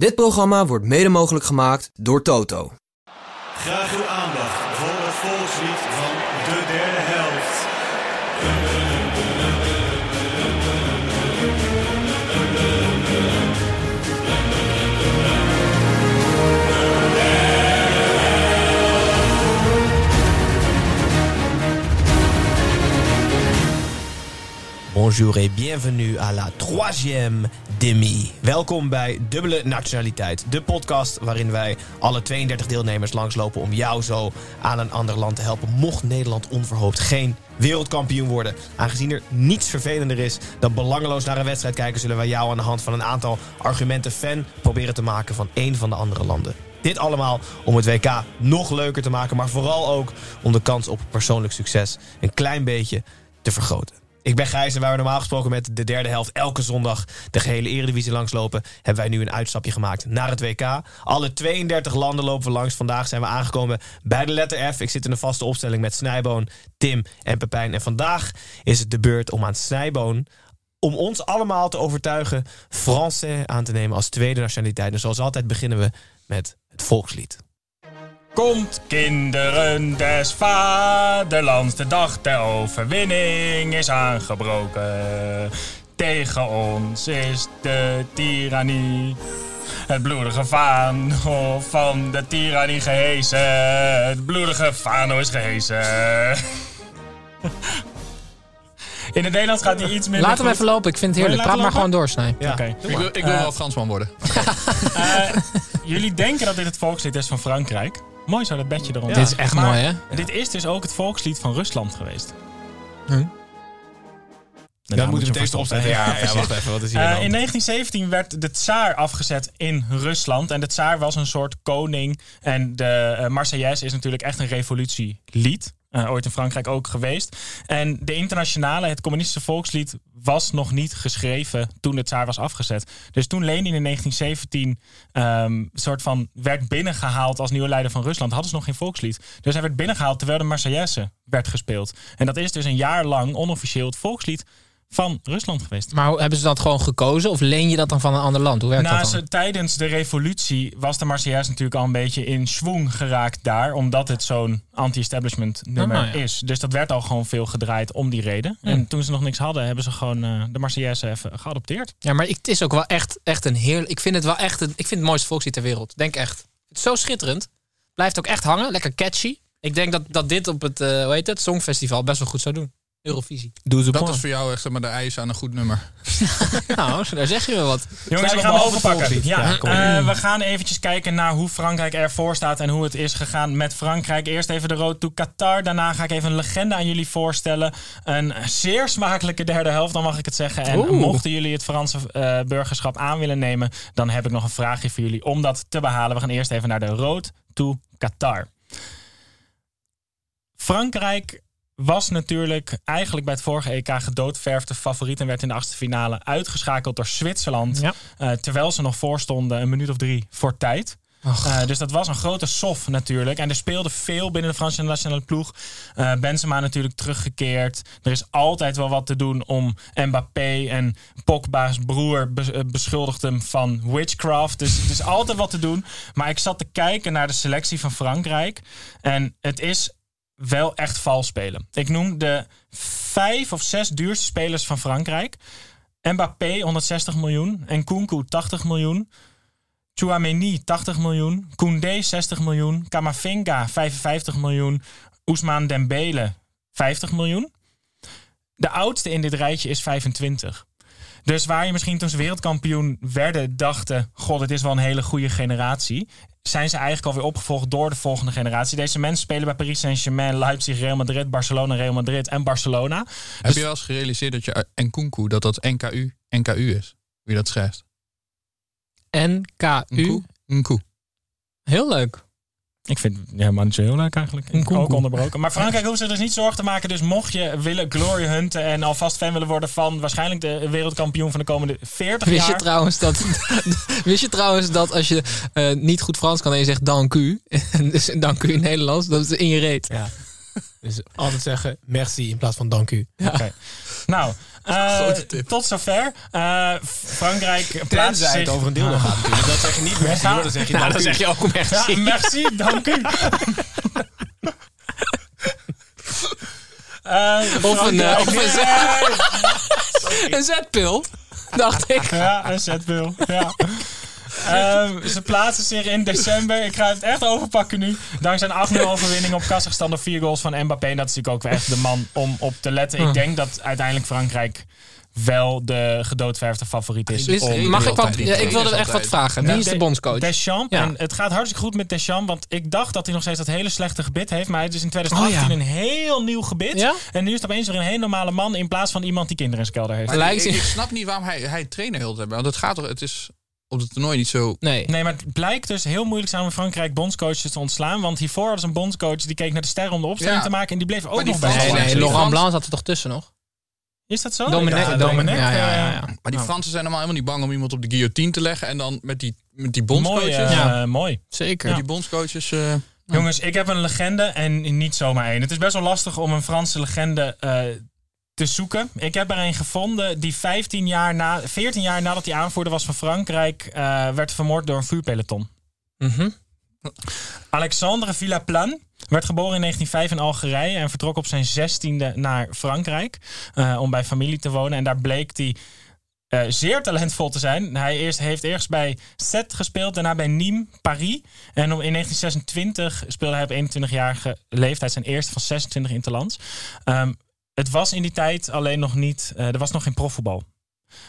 Dit programma wordt mede mogelijk gemaakt door Toto. Graag uw aandacht voor het volkslied van de derde helft. Bonjour et bienvenue à la troisième demi. Welkom bij Dubbele Nationaliteit, de podcast waarin wij alle 32 deelnemers langslopen om jou zo aan een ander land te helpen. Mocht Nederland onverhoopt geen wereldkampioen worden. Aangezien er niets vervelender is dan belangeloos naar een wedstrijd kijken, zullen wij jou aan de hand van een aantal argumenten fan proberen te maken van één van de andere landen. Dit allemaal om het WK nog leuker te maken, maar vooral ook om de kans op persoonlijk succes een klein beetje te vergroten. Ik ben Gijs en waar we normaal gesproken met de derde helft elke zondag de gehele eredivisie langslopen, hebben wij nu een uitstapje gemaakt naar het WK. Alle 32 landen lopen we langs. Vandaag zijn we aangekomen bij de letter F. Ik zit in een vaste opstelling met Snijboon, Tim en Pepijn. En vandaag is het de beurt om aan Snijboon om ons allemaal te overtuigen Français aan te nemen als tweede nationaliteit. En zoals altijd beginnen we met het volkslied. Komt kinderen des vaderlands, de dag der overwinning is aangebroken. Tegen ons is de tirannie. Het bloedige vaandel van de tirannie gehezen. Het bloedige vaandel is gehezen. In het Nederlands gaat hij iets minder Laat hem goed. even lopen, ik vind het heerlijk. Praat maar lopen? gewoon door, Snij. Oké. Ik wil, ik wil wel Fransman worden. Eh, jullie denken dat dit het volkslied is van Frankrijk. Mooi zo, dat bedje eronder. Dit is echt Maar mooi, hè? Dit is dus ook het volkslied van Rusland geweest. Hm. Daarna Dan moeten we je hem opzetten. Ja, ja, wacht even. Wat is hier Eh, in hand? 1917 werd de tsaar afgezet in Rusland. En de tsaar was een soort koning. En de uh, Marseillaise is natuurlijk echt een revolutielied. Eh, ooit in Frankrijk ook geweest. En de internationale, het communistische volkslied, was nog niet geschreven toen de tsaar was afgezet. Dus toen Lenin in 1917 ehm, soort van werd binnengehaald als nieuwe leider van Rusland, hadden ze nog geen volkslied. Dus hij werd binnengehaald terwijl de Marseillaise werd gespeeld. En dat is dus een jaar lang onofficieel het volkslied van Rusland geweest. Maar hebben ze dat gewoon gekozen of leen je dat dan van een ander land? Hoe werkt Nou, dat dan? ze- tijdens de revolutie was de Marseillaise natuurlijk al een beetje in schwung geraakt daar. Omdat het zo'n anti-establishment nummer Ah, ja. is. Dus dat werd al gewoon veel gedraaid om die reden. En toen ze nog niks hadden, hebben ze gewoon eh, de Marseillaise even geadopteerd. Ja, maar het is ook wel echt, echt een heerlijk... Ik vind het wel echt een, ik vind het mooiste volkslied ter wereld. Denk echt. Het is zo schitterend. Blijft ook echt hangen. Lekker catchy. Ik denk dat, dat dit op het, eh hoe heet het, Songfestival best wel goed zou doen. Eurovisie. Doe ze Dat is voor jou echt zeg maar, de eis aan een goed nummer. nou, daar zeg je wel wat. Jongens, we gaan we overpakken. Ja, eh, we gaan eventjes kijken naar hoe Frankrijk ervoor staat en hoe het is gegaan met Frankrijk. Eerst even de road to Qatar. Daarna ga ik even een legende aan jullie voorstellen. Een zeer smakelijke derde helft, dan mag ik het zeggen. En Oeh. mochten jullie het Franse eh, burgerschap aan willen nemen, dan heb ik nog een vraagje voor jullie om dat te behalen. We gaan eerst even naar de road to Qatar. Frankrijk was natuurlijk eigenlijk bij het vorige EK gedoodverfde favoriet en werd in de achtste finale uitgeschakeld door Zwitserland. Ja. Eh, terwijl ze nog voorstonden een minuut of drie voor tijd. Eh, dus dat was een grote sof natuurlijk. En er speelde veel binnen de Franse nationale ploeg. Eh, Benzema natuurlijk teruggekeerd. Er is altijd wel wat te doen om Mbappé. En Pogba's broer be- beschuldigt hem van witchcraft. Dus er is altijd wat te doen. Maar ik zat te kijken naar de selectie van Frankrijk. En het is wel echt vals spelen. Ik noem de vijf of zes duurste spelers van Frankrijk. Mbappé 160 miljoen. En Kunku 80 miljoen. Chouameni 80 miljoen. Koundé 60 miljoen. Kamavinga 55 miljoen. Ousmane Dembele 50 miljoen. De oudste in dit rijtje is 25. Dus waar je misschien toen ze wereldkampioen werden dachten... god, dit is wel een hele goede generatie... zijn ze eigenlijk alweer opgevolgd door de volgende generatie. Deze mensen spelen bij Paris Saint-Germain, Leipzig, Real Madrid... Barcelona, Real Madrid en Barcelona. Heb je wel eens gerealiseerd dat je Nkunku, dat dat NKU, NKU is? Wie dat schrijft. N-K-U. Nku. Nku. Heel leuk. Ik vind het helemaal niet zo heel leuk eigenlijk. Ik ook onderbroken. Maar Frankrijk hoeft zich dus niet zorgen te maken. Dus mocht je willen glory hunten en alvast fan willen worden van waarschijnlijk de wereldkampioen van de komende 40 Wist je, jaar. trouwens dat, wist je trouwens dat als je eh, niet goed Frans kan en je zegt dank u, dus dank u in Nederlands, dat is in je reet. Ja. Dus altijd zeggen merci in plaats van dank u. Nou, eh, tot zover. Eh, Frankrijk plaatst het zich... over een dildo gaat natuurlijk. Dat zeg je niet merci, Ja. hoor. dan zeg je Nou, dan zeg je ook merci. Ja, merci, dank u. Eh, Of een, Frankrijk- of een. Een zetpil, dacht ik. Ja, een zetpil. Ja. Ehm, ze plaatsen zich in december. Ik ga het echt overpakken nu. Dankzij een 8-0 overwinning op Kazachstan door vier goals van Mbappé. En dat is natuurlijk ook echt de man om op te letten. Ik denk dat uiteindelijk Frankrijk wel de gedoodverfde favoriet is. Is- om- mag ik wat? Ja, ik wilde echt wat vragen. Wie is de bondscoach? Deschamps. Ja. En het gaat hartstikke goed met Deschamps. Want ik dacht dat hij nog steeds dat hele slechte gebit heeft. Maar hij is dus in 2018 Oh ja. een heel nieuw gebit. Ja? En nu is het opeens weer een heel normale man. In plaats van iemand die kinderen in zijn kelder heeft. Maar ik, snap niet waarom hij, hij trainer wil hebben. Want het gaat toch, het is op het toernooi niet zo... Nee. Nee, maar het blijkt dus heel moeilijk zijn om in Frankrijk bondscoaches te ontslaan. Want hiervoor hadden ze een bondscoach die keek naar de sterren om de opstelling Ja. te maken. En die bleef ook Maar nog bij Nee, nee, Laurent Frans- Blanc zat er toch tussen nog? Is dat zo? Domenech, Ja, Domenech, ja, ja, ja, ja. Maar die nou, Fransen zijn normaal helemaal niet bang om iemand op de guillotine te leggen. En dan met die, met die Mooi, bondscoaches. eh, Ja. mooi. Zeker. met die bondscoaches eh, Jongens, ik heb een legende en niet zomaar één. Het is best wel lastig om een Franse legende eh, te zoeken. Ik heb er een gevonden die 15 jaar na, 14 jaar nadat hij aanvoerder was van Frankrijk... eh, werd vermoord door een vuurpeloton. Mhm. Alexandre Villaplan werd geboren in 1905 in Algerije en vertrok op zijn 16e naar Frankrijk eh, om bij familie te wonen. En daar bleek hij eh, zeer talentvol te zijn. Hij eerst, heeft eerst bij Set gespeeld, daarna bij Nîmes, Paris. En om- in 1926 speelde hij op 21-jarige leeftijd zijn eerste van 26 interlands. Ehm het was in die tijd alleen nog niet, eh, er was nog geen profvoetbal.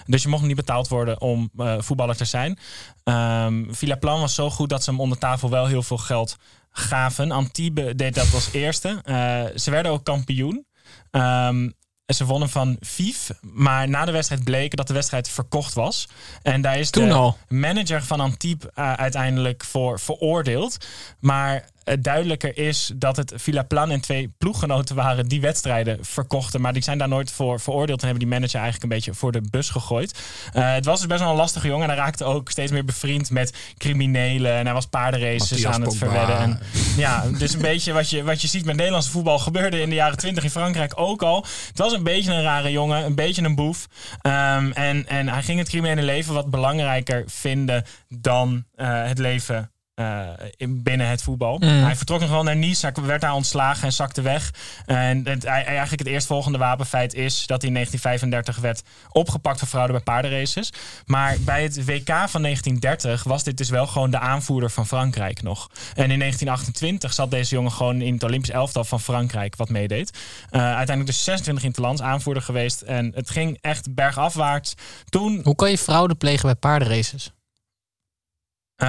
Dus je mocht niet betaald worden om eh, voetballer te zijn. Ehm Villaplan was zo goed dat ze hem onder tafel wel heel veel geld gaven. Antibes deed dat als eerste. Eh, ze werden ook kampioen. En ze wonnen van Vief. Maar na de wedstrijd bleek dat de wedstrijd verkocht was. En daar is Toen de al. manager van Antibes uiteindelijk voor veroordeeld. Maar duidelijker is dat het Villaplan en twee ploeggenoten waren die wedstrijden verkochten. Maar die zijn daar nooit voor veroordeeld en hebben die manager eigenlijk een beetje voor de bus gegooid. Eh, het was dus best wel een lastige jongen. En hij raakte ook steeds meer bevriend met criminelen. En hij was paardenraces Matthias aan het Pogba. verwedden. En ja, dus een beetje wat je, wat je ziet met Nederlandse voetbal gebeurde in de jaren 20 in Frankrijk ook al. Het was een beetje een rare jongen, een beetje een boef. Ehm, en, en hij ging het criminele leven wat belangrijker vinden dan eh, het leven eh, in, binnen het voetbal. Hij vertrok nog wel naar Nice, hij werd daar ontslagen en zakte weg. En het, eigenlijk het eerstvolgende wapenfeit is dat hij in 1935 werd opgepakt voor fraude bij paardenraces. Maar bij het WK van 1930 was dit dus wel gewoon de aanvoerder van Frankrijk nog. En in 1928 zat deze jongen gewoon in het Olympisch elftal van Frankrijk wat meedeed. Eh, uiteindelijk dus 26 interlands aanvoerder geweest. En het ging echt bergafwaarts. Toen Hoe kan je fraude plegen bij paardenraces? Eh,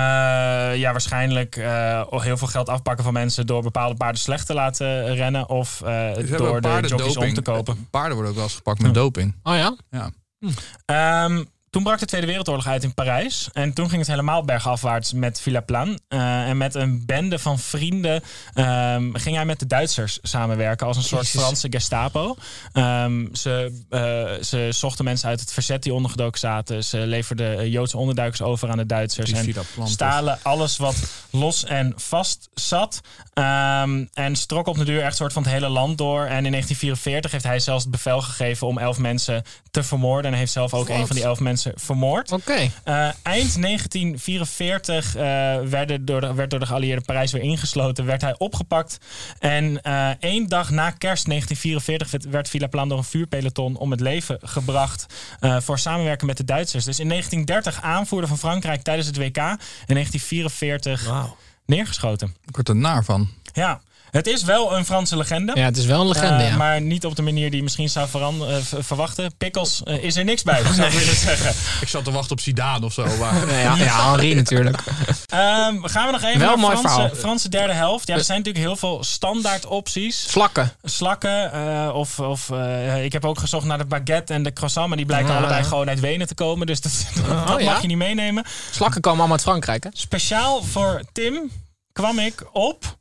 ja, waarschijnlijk eh, heel veel geld afpakken van mensen door bepaalde paarden slecht te laten rennen of eh, door de jockeys om te kopen. Paarden worden ook wel eens gepakt met doping. Oh ja? Ja. Ehm, toen brak de Tweede Wereldoorlog uit in Parijs. En toen ging het helemaal bergafwaarts met Villaplan. Eh en met een bende van vrienden ehm, ging hij met de Duitsers samenwerken als een soort Jezus. Franse Gestapo. Ehm, ze, eh, ze zochten mensen uit het verzet die ondergedoken zaten. Ze leverden eh, Joodse onderduikers over aan de Duitsers. Die en Villaplan, toch? stalen alles wat los en vast zat. Ehm, en strok op de duur echt een soort van het hele land door. En in 1944 heeft hij zelfs het bevel gegeven om elf mensen te vermoorden. En heeft zelf ook Wat? een van die elf mensen vermoord. Oké. Eh, eind 1944 eh, werden door de, werd door de geallieerden Parijs weer ingesloten. Werd hij opgepakt. En eh, één dag na kerst 1944 werd, werd Villaplan door een vuurpeloton om het leven gebracht. eh, voor samenwerken met de Duitsers. Dus in 1930 aanvoerder van Frankrijk tijdens het WK. In 1944 Wauw. neergeschoten. Ik word er naar van. Ja, Het is wel een Franse legende. Ja, het is wel een legende, Eh, ja. Maar niet op de manier die je misschien zou eh, verwachten. Pickles eh, is er niks bij, zou ik willen zeggen. Ik zat te wachten op Zidane of zo. Maar... Nee, ja, ja, Henri natuurlijk. Ehm, gaan we nog even Wel naar Franse. Franse derde helft. Ja, er zijn natuurlijk heel veel standaard opties. Slakken. Slakken. eh, of of eh, ik heb ook gezocht naar de baguette en de croissant. Maar die blijken Ja. allebei gewoon uit Wenen te komen. Dus dat, dat Oh, ja? mag je niet meenemen. Slakken komen allemaal uit Frankrijk, hè? Speciaal voor Tim kwam ik op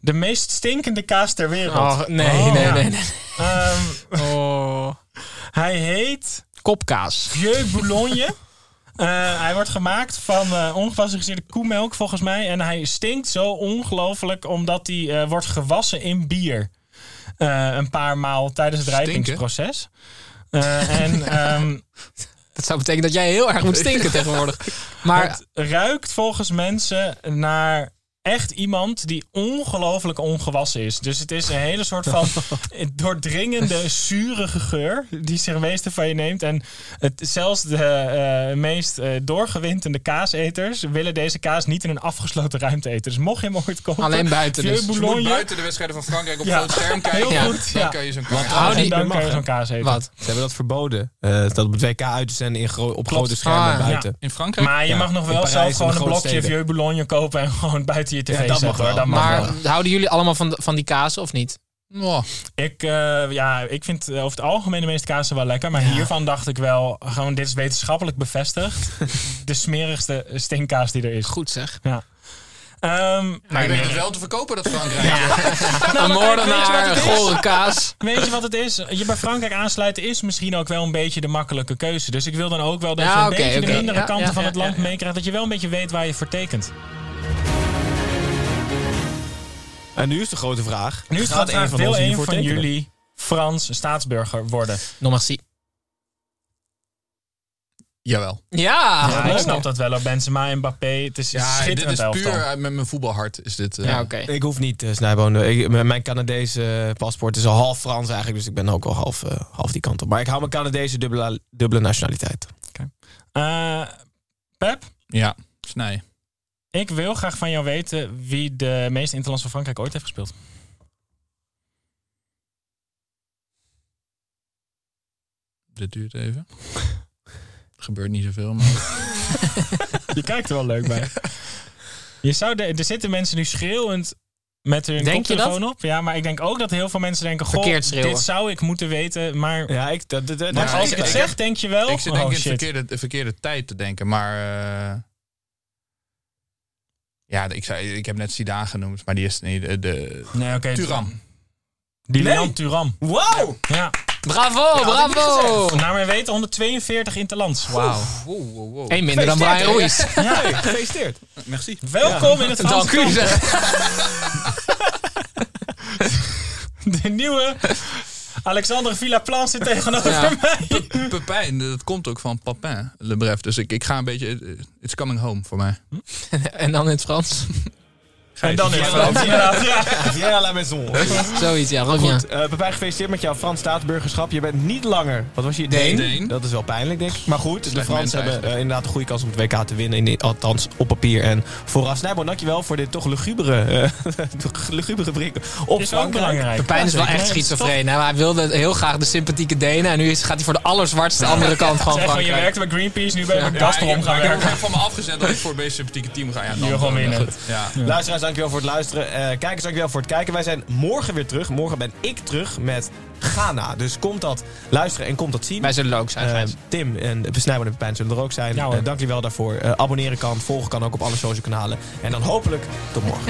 de meest stinkende kaas ter wereld. Oh, nee, Oh. nee, Ja. nee, nee. Ehm, Oh. hij heet Kopkaas. Vieux Boulogne. Eh, hij wordt gemaakt van eh ongepassageerde koemelk, volgens mij. En hij stinkt zo ongelooflijk omdat hij eh, wordt gewassen in bier. Eh, een paar maal tijdens het rijpingsproces. Eh, en ehm, Dat zou betekenen dat jij heel erg moet stinken tegenwoordig. Maar het ruikt volgens mensen naar echt iemand die ongelooflijk ongewassen is. Dus het is een hele soort van doordringende, zurige geur die zich meeste van je neemt. En het, zelfs de eh, meest eh, doorgewinterde kaaseters willen deze kaas niet in een afgesloten ruimte eten. Dus mocht je hem ooit kopen... alleen buiten dus. Je moet Boulogne. buiten de wedstrijden van Frankrijk op Ja. groot scherm kijken. Heel Ja. goed, Dan ja. kan je zo'n kaas. trouwens en niet dan meer kan je mag, zo'n kaas eten. Wat? Ze hebben dat verboden. eh, dat op het WK uit te zenden in gro- op grote schermen Ah, ja. buiten. In Frankrijk? Maar je Ja, mag nog wel zelf gewoon een blokje. Vieux Boulogne kopen en gewoon buiten tv Ja, dat mag zetten. hoor. wel. Dat mag Maar wel. houden jullie allemaal van, van die kaas of niet? Oh, Ik, eh, ja, ik vind eh, over het algemeen de meeste kazen wel lekker. Maar hiervan dacht ik wel, gewoon dit is wetenschappelijk bevestigd. de smerigste stinkkaas die er is. Goed zeg. Ja. Ehm, maar je het wel te verkopen, dat Frankrijk. Nou, een moordenaar, gore kaas. Weet je wat het is? Je bij Frankrijk aansluiten is misschien ook wel een beetje de makkelijke keuze. Dus ik wil dan ook wel dat Ja, je een beetje de mindere Ja, kanten ja, van ja, het land ja, ja. meekrijgt. Dat je wel een beetje weet waar je voor tekent. En nu is de grote vraag. Nu is Gaat vraag, een van wil een jullie Frans staatsburger worden? Merci. Jawel. Ja, ja, ik snap dat wel. Benzema en Mbappé, het is Ja, dit is puur met mijn voetbalhart. Is dit, eh, Ja, oké. Ik hoef niet uh, snijbonen. Ik- m- Mijn Canadese eh, paspoort is al half Frans eigenlijk. Dus ik ben ook al half, eh, half die kant op. Maar ik hou mijn Canadese dubbele, dubbele nationaliteit. Eh, Pep, Ja, snij. Ik wil graag van jou weten wie de meeste interlands van Frankrijk ooit heeft gespeeld. Dit duurt even. Er gebeurt niet zoveel, maar... Je kijkt er wel leuk bij. Je zou de, er zitten mensen nu schreeuwend met hun Denk koptelefoon op. Ja, maar ik denk ook dat heel veel mensen denken... Goh, Verkeerd schreeuwen. dit zou ik moeten weten. Maar Ja, ik, dat, als ik- het zeg, denk je wel... ik zit denk oh, ik in de verkeerde, de verkeerde tijd te denken, maar... eh, ja, ik, zei, ik heb net Zidane genoemd, maar die is niet de, de Nee, oké. Turam. Die Nee. Leon Turam. Wow! Ja. Bravo, bravo. Naar mijn weten 142 interlands. Wauw. Wow, wow, wow. Eén minder dan Brian Ruiz. Ja. Gefeliciteerd. Merci. Welkom in het Franse Dank u. kamp. zeg. De nieuwe Alexandre Villaplan zit tegenover Ja. mij. Pepijn, dat komt ook van Papin, Le Bref. Dus ik, ik ga een beetje... eh, It's coming home voor mij. En dan in het Frans. En dan in het Frans, inderdaad. Ja. Viens à la maison. Zoiets, ja. Reviens. Goed, eh Pepijn, gefeliciteerd met jouw Frans staatsburgerschap. Je bent niet langer, wat was je? Deen. Deen. Dat is wel pijnlijk, denk ik. Maar goed, de Fransen hebben eh, inderdaad een goede kans om het WK te winnen. In althans, op papier en vooraf. Snijboon, dankjewel voor dit toch lugubere, eh lugubere blik op Is ook Frankrijk. belangrijk. Pepijn is wel echt schizofreen. hè. Hij wilde heel graag de sympathieke Denen. En nu is, gaat hij voor de allerzwartste andere kant van gewoon, je Frankrijk. werkte bij Greenpeace, nu ben je Ja. bij Gazprom ik, heb van me afgezet dat ik voor het meest sympathieke team ga. Ja, wil gewoon winnen. goed. Ja. Luisteraars, dankjewel voor het luisteren. Eh, kijkers, dankjewel voor het kijken. Wij zijn morgen weer terug. Morgen ben ik terug met Ghana. Dus komt dat luisteren en komt dat zien. Wij zullen er ook zijn. Eh. Tim en Snijboon en Pepijn zullen er ook zijn. Ja, hoor. Eh, dank jullie wel daarvoor. Eh, abonneren kan, volgen kan ook op alle social kanalen. En dan hopelijk tot morgen.